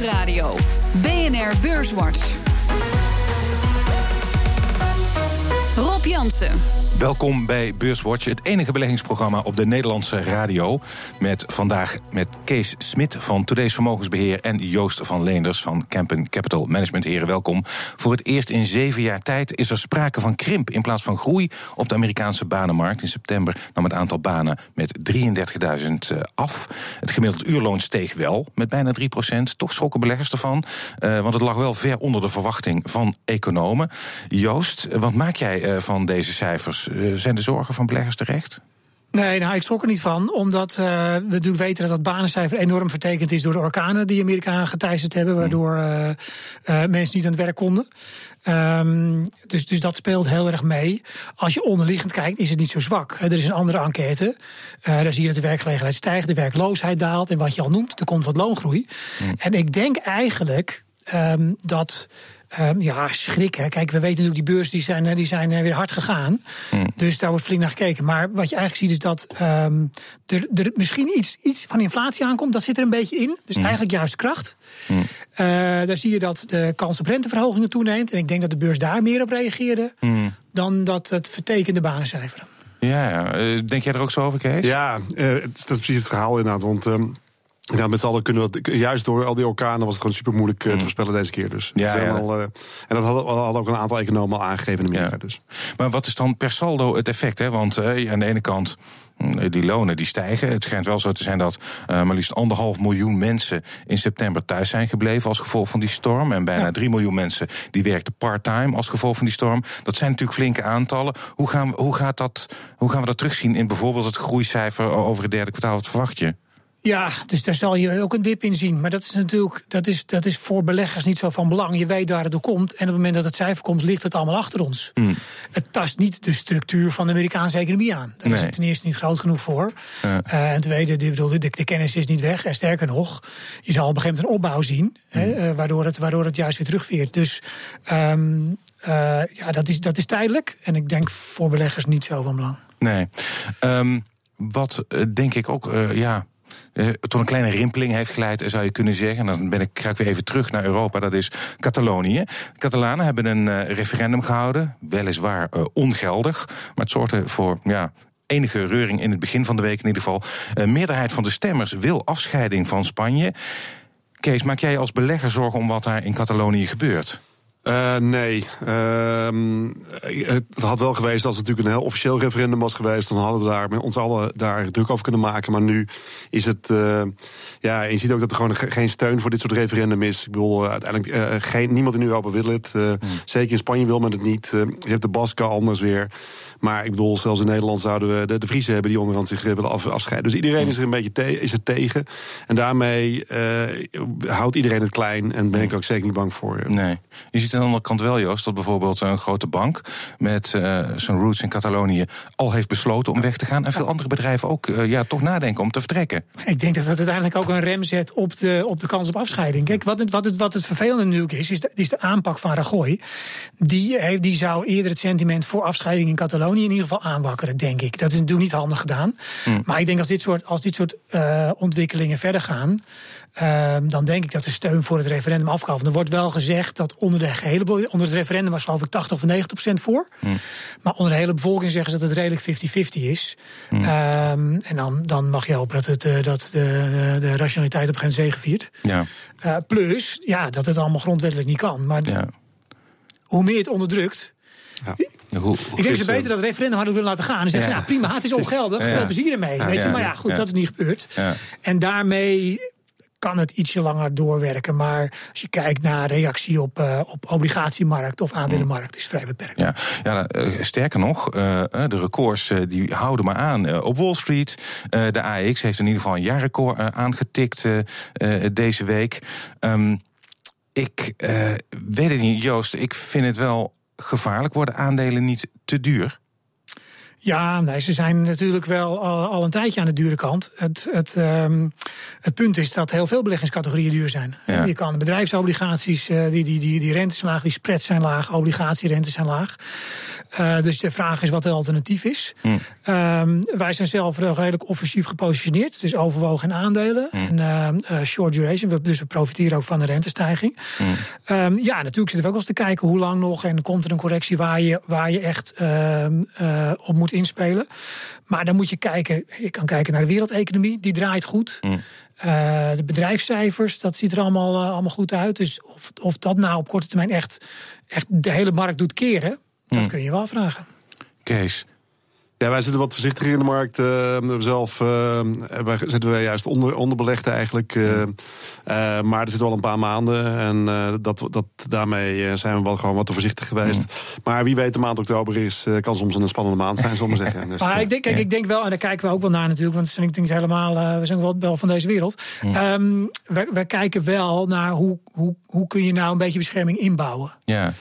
Nieuwsradio. BNR Beurswatch. Rob Jansen. Welkom bij Beurswatch, het enige beleggingsprogramma op de Nederlandse radio. Met vandaag met Kees Smit van Today's Vermogensbeheer en Joost van Leenders van Campen Capital Management. Heren, welkom. Voor het eerst in zeven jaar tijd is er sprake van krimp in plaats van groei op de Amerikaanse banenmarkt. In september nam het aantal banen met 33.000 af. Het gemiddeld uurloon steeg wel met bijna 3% Toch schrokken beleggers ervan, uh, want het lag wel ver onder de verwachting van economen. Joost, wat maak jij uh, van deze cijfers? Eh, zijn de zorgen van beleggers terecht? Nee, nou, ik schrok er niet van. Omdat uh, we natuurlijk weten dat dat banencijfer enorm vertekend is door de orkanen die Amerika geteisterd hebben. Waardoor uh, uh, mensen niet aan het werk konden. Um, dus, dus dat speelt heel erg mee. Als je onderliggend kijkt, is het niet zo zwak. Er is een andere enquête. daar zie je dat de werkgelegenheid stijgt, de werkloosheid daalt. En wat je al noemt, er komt wat loongroei. Mm. En ik denk eigenlijk um, dat. Um, ja, schrikken. Kijk, we weten natuurlijk, die beurs die zijn, die zijn weer hard gegaan. Mm. Dus daar wordt flink naar gekeken. Maar wat je eigenlijk ziet is dat um, er, er misschien iets, iets van inflatie aankomt. Dat zit er een beetje in. Dus mm. eigenlijk juist kracht. Mm. Uh, daar zie je dat de kans op renteverhogingen toeneemt. En ik denk dat de beurs daar meer op reageerde dan dat het vertekende banencijfer. Ja, ja, denk jij er ook zo over, Kees? Ja, uh, dat is precies het verhaal inderdaad. Want um, ja, met z'n allen kunnen we juist door al die orkanen was het gewoon super moeilijk uh, te voorspellen deze keer. Dus ja, ja. Al, uh, en dat hadden, hadden ook een aantal economen al aangegeven in Amerika. Ja. Dus. Maar wat is dan per saldo het effect? Hè? Want uh, aan de ene kant die lonen die stijgen. Het schijnt wel zo te zijn dat uh, maar liefst anderhalf miljoen mensen in september thuis zijn gebleven als gevolg van die storm. En bijna ja. 3 miljoen mensen die werkten part-time als gevolg van die storm. Dat zijn natuurlijk flinke aantallen. Hoe gaan, we, hoe, gaat dat, hoe gaan we dat terugzien in bijvoorbeeld het groeicijfer over het derde kwartaal? Wat verwacht je? Ja, dus daar zal je ook een dip in zien. Maar dat is natuurlijk dat is, dat is voor beleggers niet zo van belang. Je weet waar het door komt. En op het moment dat het cijfer komt, ligt het allemaal achter ons. Mm. Het tast niet de structuur van de Amerikaanse economie aan. Daar nee. is het ten eerste niet groot genoeg voor. Ja. Uh, en ten tweede, bedoel, de, de, kennis is niet weg. En sterker nog, je zal op een gegeven moment een opbouw zien. Mm. Hè, uh, waardoor, het, waardoor het juist weer terugveert. Dus um, uh, ja, dat is, dat is tijdelijk. En ik denk voor beleggers niet zo van belang. Nee. Um, wat denk ik ook, ja tot een kleine rimpeling heeft geleid, zou je kunnen zeggen. En dan ben ik, ga ik weer even terug naar Europa, dat is Catalonië. De Catalanen hebben een uh, referendum gehouden, weliswaar uh, ongeldig, maar het zorgde voor ja, enige reuring in het begin van de week in ieder geval. Een meerderheid van de stemmers wil afscheiding van Spanje. Kees, maak jij als belegger zorgen om wat daar in Catalonië gebeurt? Uh, nee. Uh, het had wel geweest als het natuurlijk een heel officieel referendum was geweest. Dan hadden we daar met ons allen daar druk over kunnen maken. Maar nu is het. Uh, ja, je ziet ook dat er gewoon geen steun voor dit soort referendum is. Ik bedoel, uh, uiteindelijk geen, niemand in Europa wil het. Hmm. Zeker in Spanje wil men het niet. je hebt de Basken anders weer. Maar ik bedoel, zelfs in Nederland zouden we de, de Friese hebben die onderhand zich willen af, afscheiden. Dus iedereen is er een beetje is er tegen. En daarmee houdt iedereen het klein. En ben ik er ook zeker niet bang voor. Nee. Je ziet aan de andere kant wel, Joost, dat bijvoorbeeld een grote bank met uh, zijn roots in Catalonië al heeft besloten om weg te gaan. En veel andere bedrijven ook uh, ja, toch nadenken om te vertrekken. Ik denk dat dat uiteindelijk ook een rem zet op de, op de kans op afscheiding. Kijk, wat het, wat het, wat het vervelende natuurlijk is, is de, is de aanpak van Rajoy. Die, heeft, die zou eerder het sentiment voor afscheiding in Catalonië in ieder geval aanwakkeren, denk ik. Dat is natuurlijk niet handig gedaan. Hmm. Maar ik denk als dit soort, als dit soort uh, ontwikkelingen verder gaan. Uh, dan denk ik dat de steun voor het referendum afgaat. Er wordt wel gezegd dat onder de gehele onder het referendum was geloof ik 80 of 90 procent voor. Hmm. Maar onder de hele bevolking zeggen ze dat het redelijk 50-50 is. Hmm. Um, en dan, dan mag je hopen dat, het, uh, dat de, de, rationaliteit op geen zegen viert. Ja. Uh, plus, ja, dat het allemaal grondwettelijk niet kan. Maar ja. hoe meer het onderdrukt. Ja. Ja, hoe, hoe ik denk ze beter dat het referendum hadden willen laten gaan. En zeggen, ja. ja prima, het is ongeldig, veel plezier ermee. weet je? Maar ja, goed, dat is niet gebeurd. En daarmee kan het ietsje langer doorwerken. Maar als je kijkt naar reactie op, uh, op obligatiemarkt of aandelenmarkt, is vrij beperkt. Ja, ja uh, sterker nog, uh, de records die houden maar aan op Wall Street. de AEX heeft in ieder geval een jaarrecord aangetikt deze week. Um, ik weet het niet, Joost. Ik vind het wel gevaarlijk. Worden aandelen niet te duur? Ja, nee, ze zijn natuurlijk wel al, al een tijdje aan de dure kant. Het, het, um, het punt is dat heel veel beleggingscategorieën duur zijn. Ja. Je kan bedrijfsobligaties, uh, die, die, die, die rentes zijn laag, die spreads zijn laag, obligatierentes zijn laag. Uh, dus de vraag is wat het alternatief is. Mm. Um, wij zijn zelf redelijk offensief gepositioneerd. Dus overwogen in aandelen mm. en uh, short duration. Dus we profiteren ook van de rentestijging. Mm. Um, ja, natuurlijk zitten we ook wel eens te kijken hoe lang nog en komt er een correctie waar je, waar je echt op moet inspelen. Maar dan moet je kijken, je kan kijken naar de wereldeconomie, die draait goed. Mm. Uh, de bedrijfscijfers, dat ziet er allemaal, uh, allemaal goed uit. Dus of, of dat nou op korte termijn echt, echt de hele markt doet keren, dat mm. kun je wel vragen. Kees, ja, wij zitten wat voorzichtiger in de markt. Uh, zelf uh, zitten wij juist onder, onderbelegd eigenlijk. Uh, maar er zitten wel een paar maanden. En dat, dat, daarmee zijn we wel gewoon wat te voorzichtig geweest. Maar wie weet, de maand oktober is, kan soms een spannende maand zijn, zullen we zeggen. Dus, maar ik denk, kijk, ik denk wel, en daar kijken we ook wel naar natuurlijk. Want we zijn niet helemaal, we zijn wel, wel van deze wereld. Um, we, we kijken wel naar hoe, hoe, hoe kun je nou een beetje bescherming inbouwen. Ja.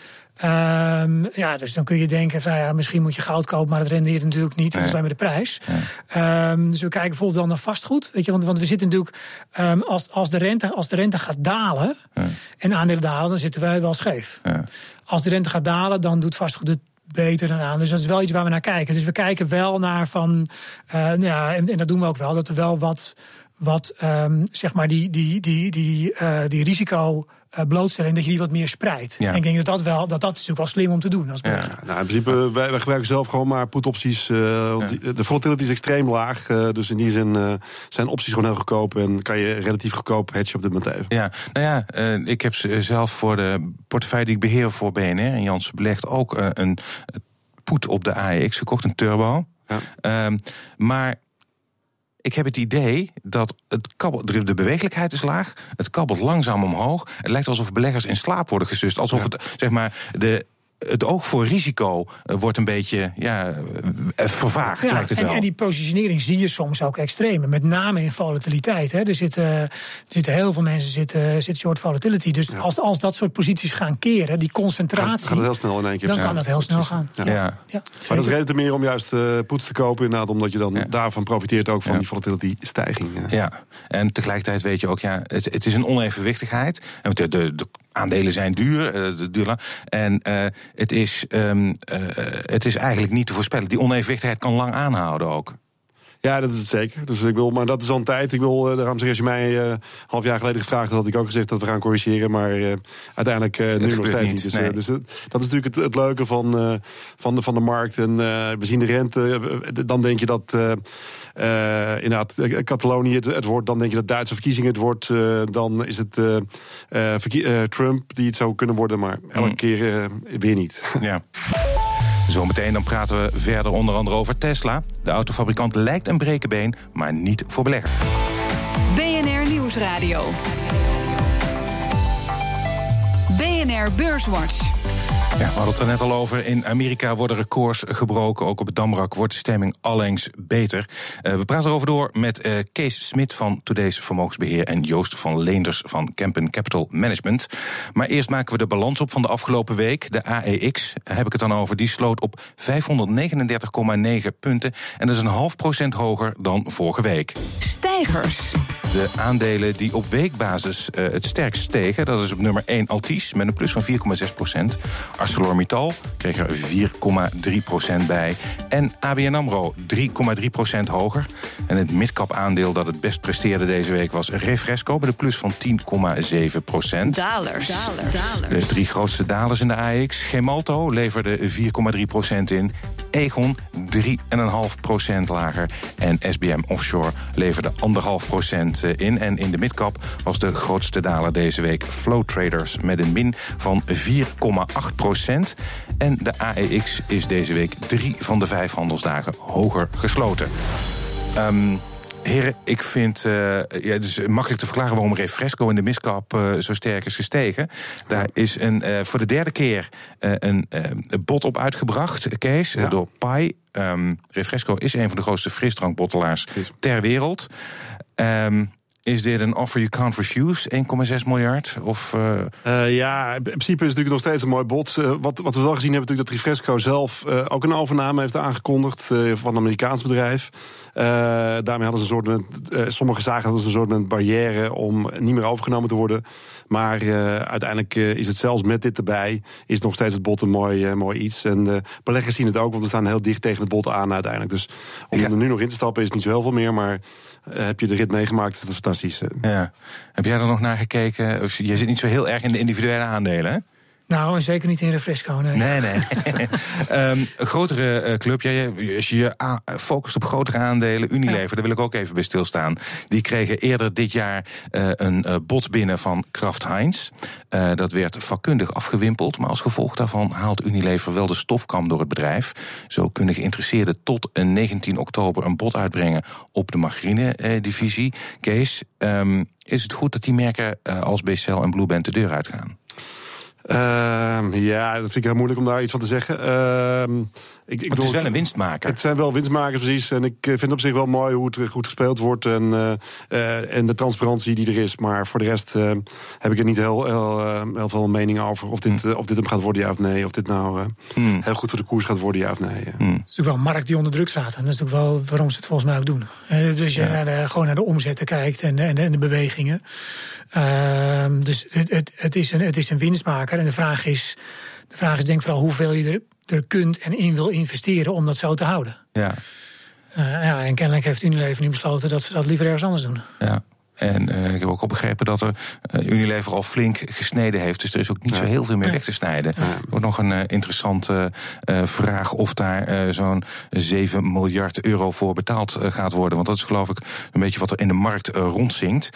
Um, ja, dus dan kun je denken, van, ja, misschien moet je goud kopen, maar het rendeert natuurlijk niet. Dat is alleen maar de prijs. Um, dus we kijken bijvoorbeeld wel naar vastgoed. Weet je, want, want we zitten natuurlijk, um, als, als, de rente, als de rente gaat dalen ja. en aandelen dalen, dan zitten wij wel scheef. Als de rente gaat dalen, dan doet vastgoed het beter dan aan. Dus dat is wel iets waar we naar kijken. Dus we kijken wel naar van, uh, ja, en, en dat doen we ook wel, dat er wel wat, wat zeg maar die, die, die, die, uh, die risico uh, blootstellen en dat je die wat meer spreidt. Ja. En ik denk dat dat wel, dat dat is natuurlijk wel slim om te doen als ja. Nou, in principe, wij, wij, gebruiken zelf gewoon maar put-opties. Uh, ja. De volatility is extreem laag. Uh, dus in die zin zijn opties gewoon heel goedkoop en kan je relatief goedkoop hedgen op dit moment even. Ja, nou ja, ik heb zelf voor de portefeuille die ik beheer voor BNR en Janssen belegd ook een put op de AEX gekocht, een turbo. Ja. Um, maar ik heb het idee dat het kabbelt, de bewegelijkheid is laag, het kabbelt langzaam omhoog. Het lijkt alsof beleggers in slaap worden gesust. Alsof het, zeg maar, de het oog voor risico eh, wordt een beetje ja, eh, vervaagd, ja, lijkt het en, wel. En die positionering zie je soms ook extreem. Met name in volatiliteit. Hè. Er, zitten, er zitten heel veel mensen zitten, zitten short volatility. Dus ja. als, als dat soort posities gaan keren, die concentratie... Gaat, het heel snel in één keer. Dan kan dat heel snel gaan. Ja. Ja. maar dat is reden te meer om juist uh, poets te kopen. Inderdaad, omdat je dan daarvan profiteert ook van die volatility stijging. Ja. en tegelijkertijd weet je ook, ja, het, het is een onevenwichtigheid. En de, de, de aandelen zijn duur, uh, duur en uh, het, is, um, uh, het is eigenlijk niet te voorspellen. Die onevenwichtigheid kan lang aanhouden ook. Ja, dat is het zeker. Dus ik wil, maar dat is al een tijd. Ik wil, daarom zeg, als je mij uh, half jaar geleden gevraagd had, had ik ook gezegd dat we gaan corrigeren. Maar uh, uiteindelijk uh, nu nog steeds niet. Dus, nee. dus dat is natuurlijk het, het leuke van, van, de, van de markt. En we zien de rente. Dan denk je dat uh, inderdaad, eh, Catalonië het, het, wordt. Dan denk je dat Duitse verkiezingen het wordt. Uh, dan is het uh, Trump die het zou kunnen worden. Maar elke mm. keer weer niet. Ja. Zometeen dan praten we verder onder andere over Tesla. De autofabrikant lijkt een brekenbeen, maar niet voor beleggers. BNR Nieuwsradio. BNR Beurswatch. Ja, we hadden het er net al over. In Amerika worden records gebroken. Ook op het Damrak wordt de stemming allengs beter. Uh, we praten erover door met uh, Kees Smit van Today's Vermogensbeheer... en Joost van Leenders van Kempen Capital Management. Maar eerst maken we de balans op van de afgelopen week. De AEX, heb ik het dan over, die sloot op 539,9 punten. En dat is een half procent hoger dan vorige week. Stijgers. De aandelen die op weekbasis uh, het sterkst stegen, dat is op nummer 1 Altis met een plus van 4,6 procent. ArcelorMittal kreeg er 4,3% bij. En ABN AMRO 3,3% hoger. En het midcap aandeel dat het best presteerde deze week was Refresco... met een plus van 10,7 procent. Dalers. Dalers. De drie grootste dalers in de AX. Gemalto leverde 4,3% in. Egon 3,5% lager. En SBM Offshore leverde 1,5% eh, in. En in de midcap was de grootste daler deze week Flow Traders met een min van 4,8%. En de AEX is deze week drie van de vijf handelsdagen hoger gesloten. Um, Heren, ik vind uh, ja, het is makkelijk te verklaren waarom Refresco in de miskap uh, zo sterk is gestegen. Daar is een, uh, voor de derde keer een bot op uitgebracht, Kees, ja. door Pai. Um, Refresco is een van de grootste frisdrankbottelaars ter wereld. Um, is dit een offer you can't refuse, 1,6 miljard? Of, uh... ja, in principe is het natuurlijk nog steeds een mooi bod. wat, wat we wel gezien hebben, natuurlijk dat Refresco zelf ook een overname heeft aangekondigd van een Amerikaans bedrijf. daarmee hadden ze een soort, sommige zagen hadden ze een soort barrière om niet meer overgenomen te worden. Maar uiteindelijk is het zelfs met dit erbij, is nog steeds het bod een mooi, mooi iets. En beleggers zien het ook, want we staan heel dicht tegen het bod aan uiteindelijk. Dus om er nu nog in te stappen is niet zo heel veel meer, maar heb je de rit meegemaakt, dat fantastisch. Ja. Heb jij er nog naar gekeken? Je zit niet zo heel erg in de individuele aandelen, hè? Nou, en zeker niet in Refresco, nee. Nee, nee. um, grotere uh, club, ja, als je je focust op grotere aandelen, Unilever, daar wil ik ook even bij stilstaan. Die kregen eerder dit jaar uh, een uh, bod binnen van Kraft Heinz. dat werd vakkundig afgewimpeld, maar als gevolg daarvan haalt Unilever wel de stofkam door het bedrijf. Zo kunnen geïnteresseerden tot 19 oktober een bod uitbrengen op de margarine-divisie. Kees, um, is het goed dat die merken als BCL en Blueband de deur uitgaan? Uh, ja, dat vind ik heel moeilijk om daar iets van te zeggen. Ik, ik het is wel een winstmaker. Het zijn wel winstmakers, precies. En ik eh, vind op zich wel mooi hoe het goed gespeeld wordt. En, uh, en de transparantie die er is. Maar voor de rest uh, heb ik er niet heel, heel, heel, veel mening over. Of dit, mm. of dit hem gaat worden, ja of nee. Of dit nou mm. heel goed voor de koers gaat worden, ja of nee. Mm. Het is natuurlijk wel een markt die onder druk staat. En dat is natuurlijk wel waarom ze het volgens mij ook doen. dus je ja. naar de, gewoon naar de omzetten kijkt en, en, en de bewegingen. Ehm, dus het, het, het, is een, het is een winstmaker. En de vraag is, de vraag is denk ik vooral hoeveel je er er kunt en in wil investeren om dat zo te houden. Ja. Uh, ja, en kennelijk heeft Unilever nu besloten dat ze dat liever ergens anders doen. Ja. En uh, ik heb ook al begrepen dat er uh, Unilever al flink gesneden heeft. Dus er is ook niet zo heel veel meer weg te snijden. Er wordt nog een uh, interessante vraag of daar zo'n 7 miljard euro voor betaald gaat worden. Want dat is geloof ik een beetje wat er in de markt rondzinkt.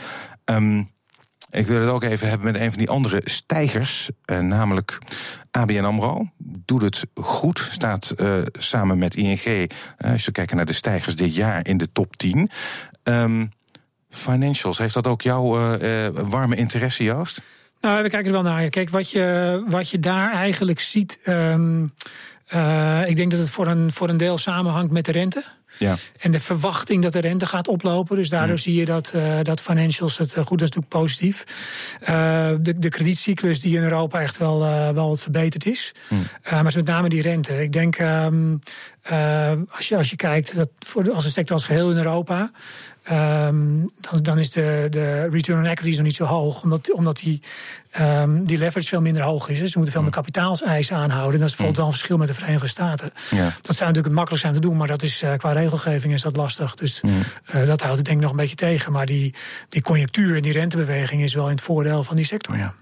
Um, ik wil het ook even hebben met een van die andere stijgers, uh, namelijk ABN AMRO. Doet het goed, staat uh, samen met ING, eh, als we kijken naar de stijgers dit jaar, in de top 10. Um, ehm, financials, heeft dat ook jouw warme interesse, Joost? Nou, we kijken er wel naar. Kijk, wat je, wat je daar eigenlijk ziet. Um, ik denk dat het voor een, voor een deel samenhangt met de rente. Ja. En de verwachting dat de rente gaat oplopen. Dus daardoor zie je dat, uh, dat financials het uh, goed, dat is natuurlijk positief. Uh, de, de kredietcyclus die in Europa echt wel, wel wat verbeterd is. Mm. maar met name die rente. Ik denk, um, als, je, als je kijkt, dat voor, als een sector als geheel in Europa. Um, dan, dan is de, de return on equity nog niet zo hoog. Omdat, omdat die, um, die leverage veel minder hoog is. Dus ze moeten veel meer kapitaalseisen aanhouden. dat is bijvoorbeeld wel een verschil met de Verenigde Staten. Ja. Dat zou natuurlijk het makkelijkst zijn te doen, maar dat is uh, qua regelgeving is dat lastig. Dus uh, dat houdt het denk ik nog een beetje tegen. Maar die, die conjunctuur en die rentebeweging is wel in het voordeel van die sector, ja.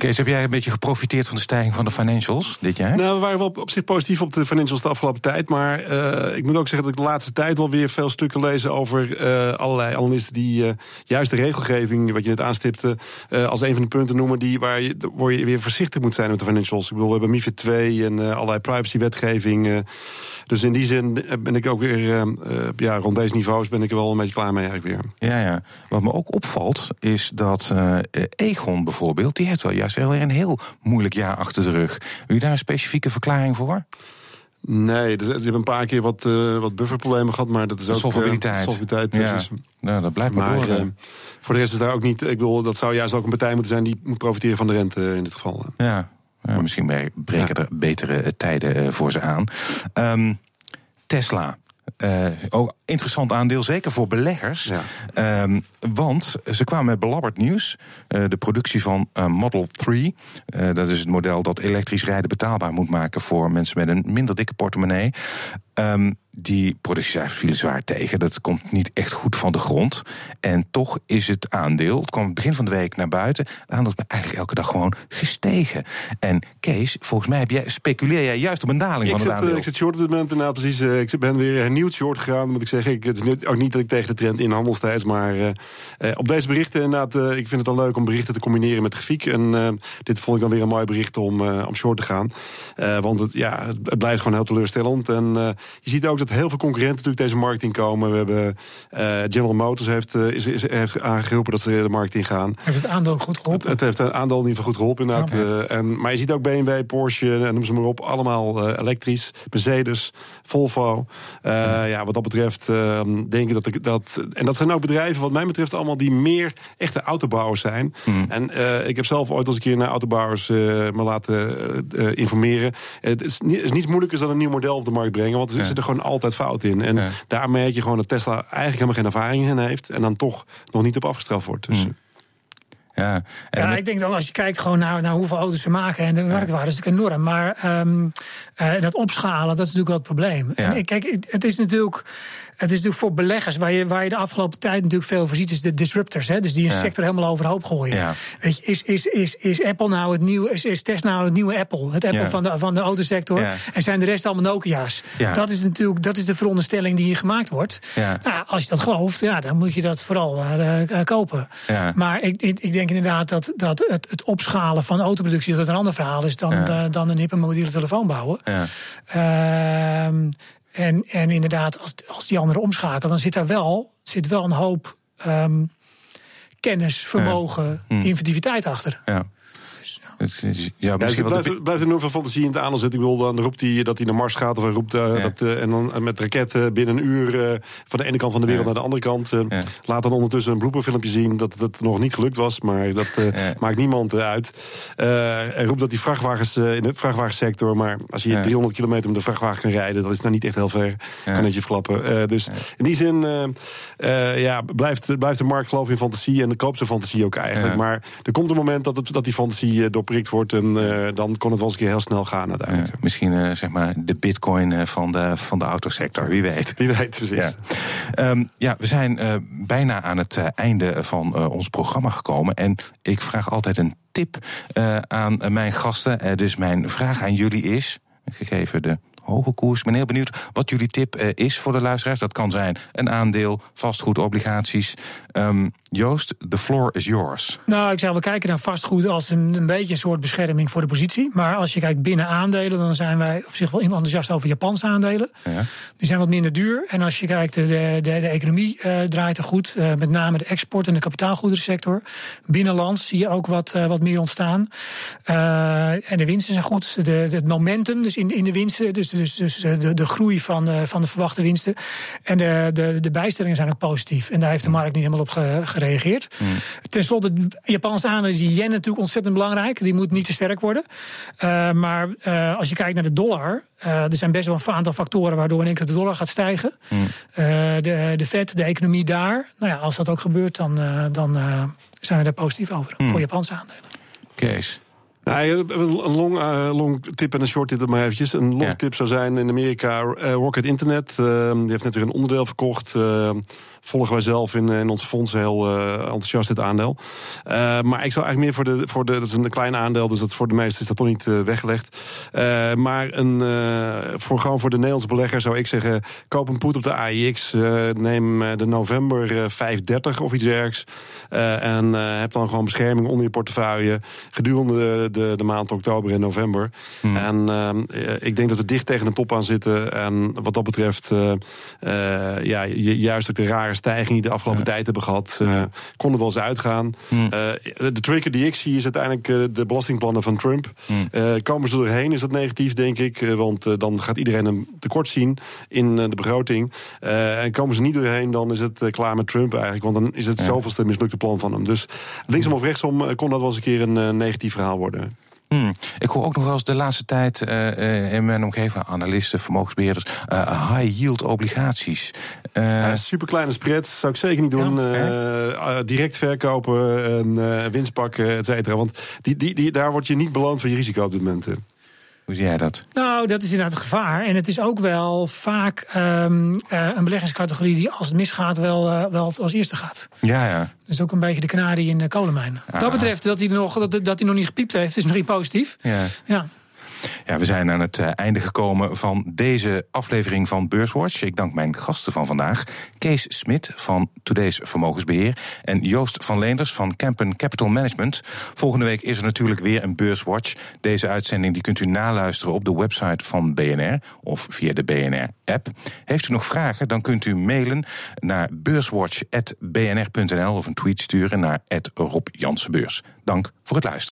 Kees, heb jij een beetje geprofiteerd van de stijging van de financials dit jaar? Nou, we waren wel op, zich positief op de financials de afgelopen tijd. Maar uh, ik moet ook zeggen dat ik de laatste tijd wel weer veel stukken lees over uh, allerlei analisten die uh, juist de regelgeving, wat je net aanstipte, als een van de punten noemen die, waar, je, waar je weer voorzichtig moet zijn met de financials. Ik bedoel, we hebben MIFID 2 en allerlei privacywetgeving. dus in die zin ben ik ook weer, ja, rond deze niveaus ben ik er wel een beetje klaar mee eigenlijk weer. Ja, ja. Wat me ook opvalt is dat Egon bijvoorbeeld, die heeft wel juist wel weer een heel moeilijk jaar achter de rug. Wil je daar een specifieke verklaring voor? Nee, dus, ze hebben een paar keer wat, uh, wat bufferproblemen gehad, maar dat is ook... Solvabiliteit. Uh, solvabiliteit, ja. Nou, dat blijft maar, maar door. Uh, voor de rest is daar ook niet... Ik bedoel, dat zou juist ook een partij moeten zijn... die moet profiteren van de rente in dit geval. Ja, ja misschien breken er betere tijden voor ze aan. Um, Tesla. Uh, ook interessant aandeel, zeker voor beleggers. Ja. Um, want ze kwamen met belabberd nieuws. Uh, de productie van uh, Model 3. dat is het model dat elektrisch rijden betaalbaar moet maken voor mensen met een minder dikke portemonnee. Um, die productiecijfers vielen zwaar tegen. Dat komt niet echt goed van de grond. En toch is het aandeel, het kwam begin van de week naar buiten. Het aandeel is eigenlijk elke dag gewoon gestegen. En Kees, volgens mij heb jij, speculeer jij juist op een daling ik van het zit, aandeel. Ik zit short op dit moment inderdaad precies. Uh, ik ben weer hernieuwd short gegaan, moet ik zeggen. Ik, het is ook niet dat ik tegen de trend in handelstijds, maar uh, uh, op deze berichten inderdaad, ik vind het dan leuk om berichten te combineren met grafiek. En dit vond ik dan weer een mooi bericht om, om short te gaan. want het, ja, het, het, blijft gewoon heel teleurstellend. En je ziet ook dat heel veel concurrenten natuurlijk deze markt inkomen. We hebben General Motors heeft, is, is, heeft aangeroepen dat ze de markt ingaan. Heeft het aandeel goed geholpen? Het, heeft het aandeel in ieder geval goed geholpen inderdaad. en, maar je ziet ook BMW, Porsche, noem ze maar op, allemaal elektrisch. Mercedes, Volvo. ja, wat dat betreft denk ik dat, ik dat... En dat zijn ook bedrijven wat mij betreft allemaal die meer echte autobouwers zijn. Mm. En ik heb zelf ooit als een keer naar autobouwers me laten informeren. Het is, niet, is niets moeilijker dan een nieuw model op de markt brengen. Want er zit er gewoon altijd fout in. En daar merk je gewoon dat Tesla eigenlijk helemaal geen ervaring in heeft. En dan toch nog niet op afgestraft wordt. Dus, mm. Ja, en ja, ik denk dat als je kijkt gewoon naar, naar hoeveel auto's ze maken en de marktwaarde is natuurlijk enorm. Maar um, uh, dat opschalen, dat is natuurlijk wel het probleem. Ja. En kijk, het is natuurlijk het is natuurlijk voor beleggers, waar je, waar je de afgelopen tijd natuurlijk veel voor ziet, is de disruptors. Hè, dus die een sector helemaal overhoop gooien. Ja. Weet je, is, is, is, is Apple nou het nieuwe, is, is Tesla nou het nieuwe Apple? Het Apple van, de, van de autosector. En zijn de rest allemaal Nokia's? Dat is natuurlijk dat is de veronderstelling die hier gemaakt wordt. Nou, als je dat gelooft, ja, dan moet je dat vooral uh, uh, kopen. Maar ik, ik, ik, denk inderdaad dat, dat het, het opschalen van autoproductie dat een ander verhaal is dan, uh, dan een hippe mobiele telefoon bouwen. Ehm, en, en inderdaad, als, als die anderen omschakelen, dan zit daar wel, zit wel een hoop um, kennis, vermogen, ja. inventiviteit achter. Ja. Ja. blijft, blijft enorm veel fantasie in het aandeel zitten. Ik bedoel, dan roept hij dat hij naar Mars gaat. Of hij roept uh, dat, uh, en dan met raketten binnen een uur uh, van de ene kant van de wereld naar de andere kant. Laat dan ondertussen een blooperfilmpje zien dat het nog niet gelukt was. Maar dat maakt niemand uit. hij roept dat die vrachtwagens in de vrachtwagensector. Maar als je 300 kilometer met de vrachtwagen kan rijden, dat is nou niet echt heel ver. Kan het je verklappen. dus in die zin ja, blijft, blijft de markt geloof in fantasie. En de koopt zijn fantasie ook eigenlijk. Maar er komt een moment dat, het, dat die fantasie door wordt. En uh, dan kon het wel eens een keer heel snel gaan uiteindelijk. Misschien uh, zeg maar de bitcoin uh, van de, van de autosector, wie weet. Wie weet, precies. Ja, um, ja we zijn bijna aan het einde van ons programma gekomen. En ik vraag altijd een tip aan mijn gasten. dus mijn vraag aan jullie is, gegeven de hoge koers. Ik ben heel benieuwd wat jullie tip uh, is voor de luisteraars. Dat kan zijn een aandeel, vastgoed, obligaties. Um, Joost, the floor is yours. Nou, ik zou wel kijken naar vastgoed als een, een beetje een soort bescherming voor de positie. Maar als je kijkt binnen aandelen, dan zijn wij op zich wel enthousiast over Japanse aandelen. Ja. Die zijn wat minder duur. En als je kijkt, de, de, de economie uh, draait er goed. Uh, met name de export- en de kapitaalgoederensector. Binnenlands zie je ook wat, uh, wat meer ontstaan. en de winsten zijn goed. De, de, het momentum, dus in, in de winsten, dus, dus, dus de, de groei van, van de verwachte winsten. En de, de, de bijstellingen zijn ook positief. En daar heeft de markt niet helemaal op gereageerd gereageerd. Mm. Ten slotte, Japanse aandelen is die yen natuurlijk ontzettend belangrijk. Die moet niet te sterk worden. Uh, maar uh, als je kijkt naar de dollar, uh, er zijn best wel een aantal factoren waardoor in één keer de dollar gaat stijgen. Mm. de, de Fed, de economie daar. Nou ja, als dat ook gebeurt, dan, dan zijn we daar positief over. Mm. Voor Japanse aandelen. Kees. Nou, een long, uh, long tip en een short tip maar eventjes. Een long tip zou zijn in Amerika uh, Rocket Internet. Uh, die heeft net weer een onderdeel verkocht volgen wij zelf in, in onze fondsen heel uh, enthousiast dit aandeel. Uh, maar ik zou eigenlijk meer voor de, voor de. Dat is een klein aandeel, dus dat voor de meesten is dat toch niet weggelegd. maar een, voor, gewoon voor de Nederlandse belegger zou ik zeggen: koop een put op de AIX. neem de november 530 of iets dergelijks. en heb dan gewoon bescherming onder je portefeuille gedurende de, de, de maand oktober en november. Hmm. En ik denk dat we dicht tegen de top aan zitten. En wat dat betreft, ja, juist ook de rare stijging die de afgelopen tijd hebben gehad. Uh, kon er wel eens uitgaan. Uh, de trigger die ik zie is uiteindelijk uh, de belastingplannen van Trump. Hmm. komen ze doorheen is dat negatief, denk ik. want dan gaat iedereen een tekort zien in de begroting. en komen ze niet doorheen, dan is het klaar met Trump eigenlijk. Want dan is het zoveelste mislukte plan van hem. Dus linksom of rechtsom kon dat wel eens een keer een negatief verhaal worden. Hmm. Ik hoor ook nog wel eens de laatste tijd uh, in mijn omgeving analisten, vermogensbeheerders, uh, high yield obligaties. Uh, super kleine spreads zou ik zeker niet doen. Ja, direct verkopen en winst pakken, et cetera. Want die, die, die, daar word je niet beloond voor je risico op dit moment. Hoe zie jij dat? Nou, dat is inderdaad het gevaar. En het is ook wel vaak um, uh, een beleggingscategorie die als het misgaat wel, uh, wel als eerste gaat. Ja, ja. Is ook een beetje de kanarie in de kolenmijn. Wat dat betreft dat hij, nog, dat, dat hij nog niet gepiept heeft, is nog niet positief. Ja. ja. Ja, we zijn aan het eh, einde gekomen van deze aflevering van Beurswatch. Ik dank mijn gasten van vandaag. Kees Smit van Today's Vermogensbeheer en Joost van Leenders van Campen Capital Management. Volgende week is er natuurlijk weer een Beurswatch. Deze uitzending die kunt u naluisteren op de website van BNR of via de BNR-app. Heeft u nog vragen, dan kunt u mailen naar beurswatch.bnr.nl of een tweet sturen naar Rob Jansenbeurs. Dank voor het luisteren.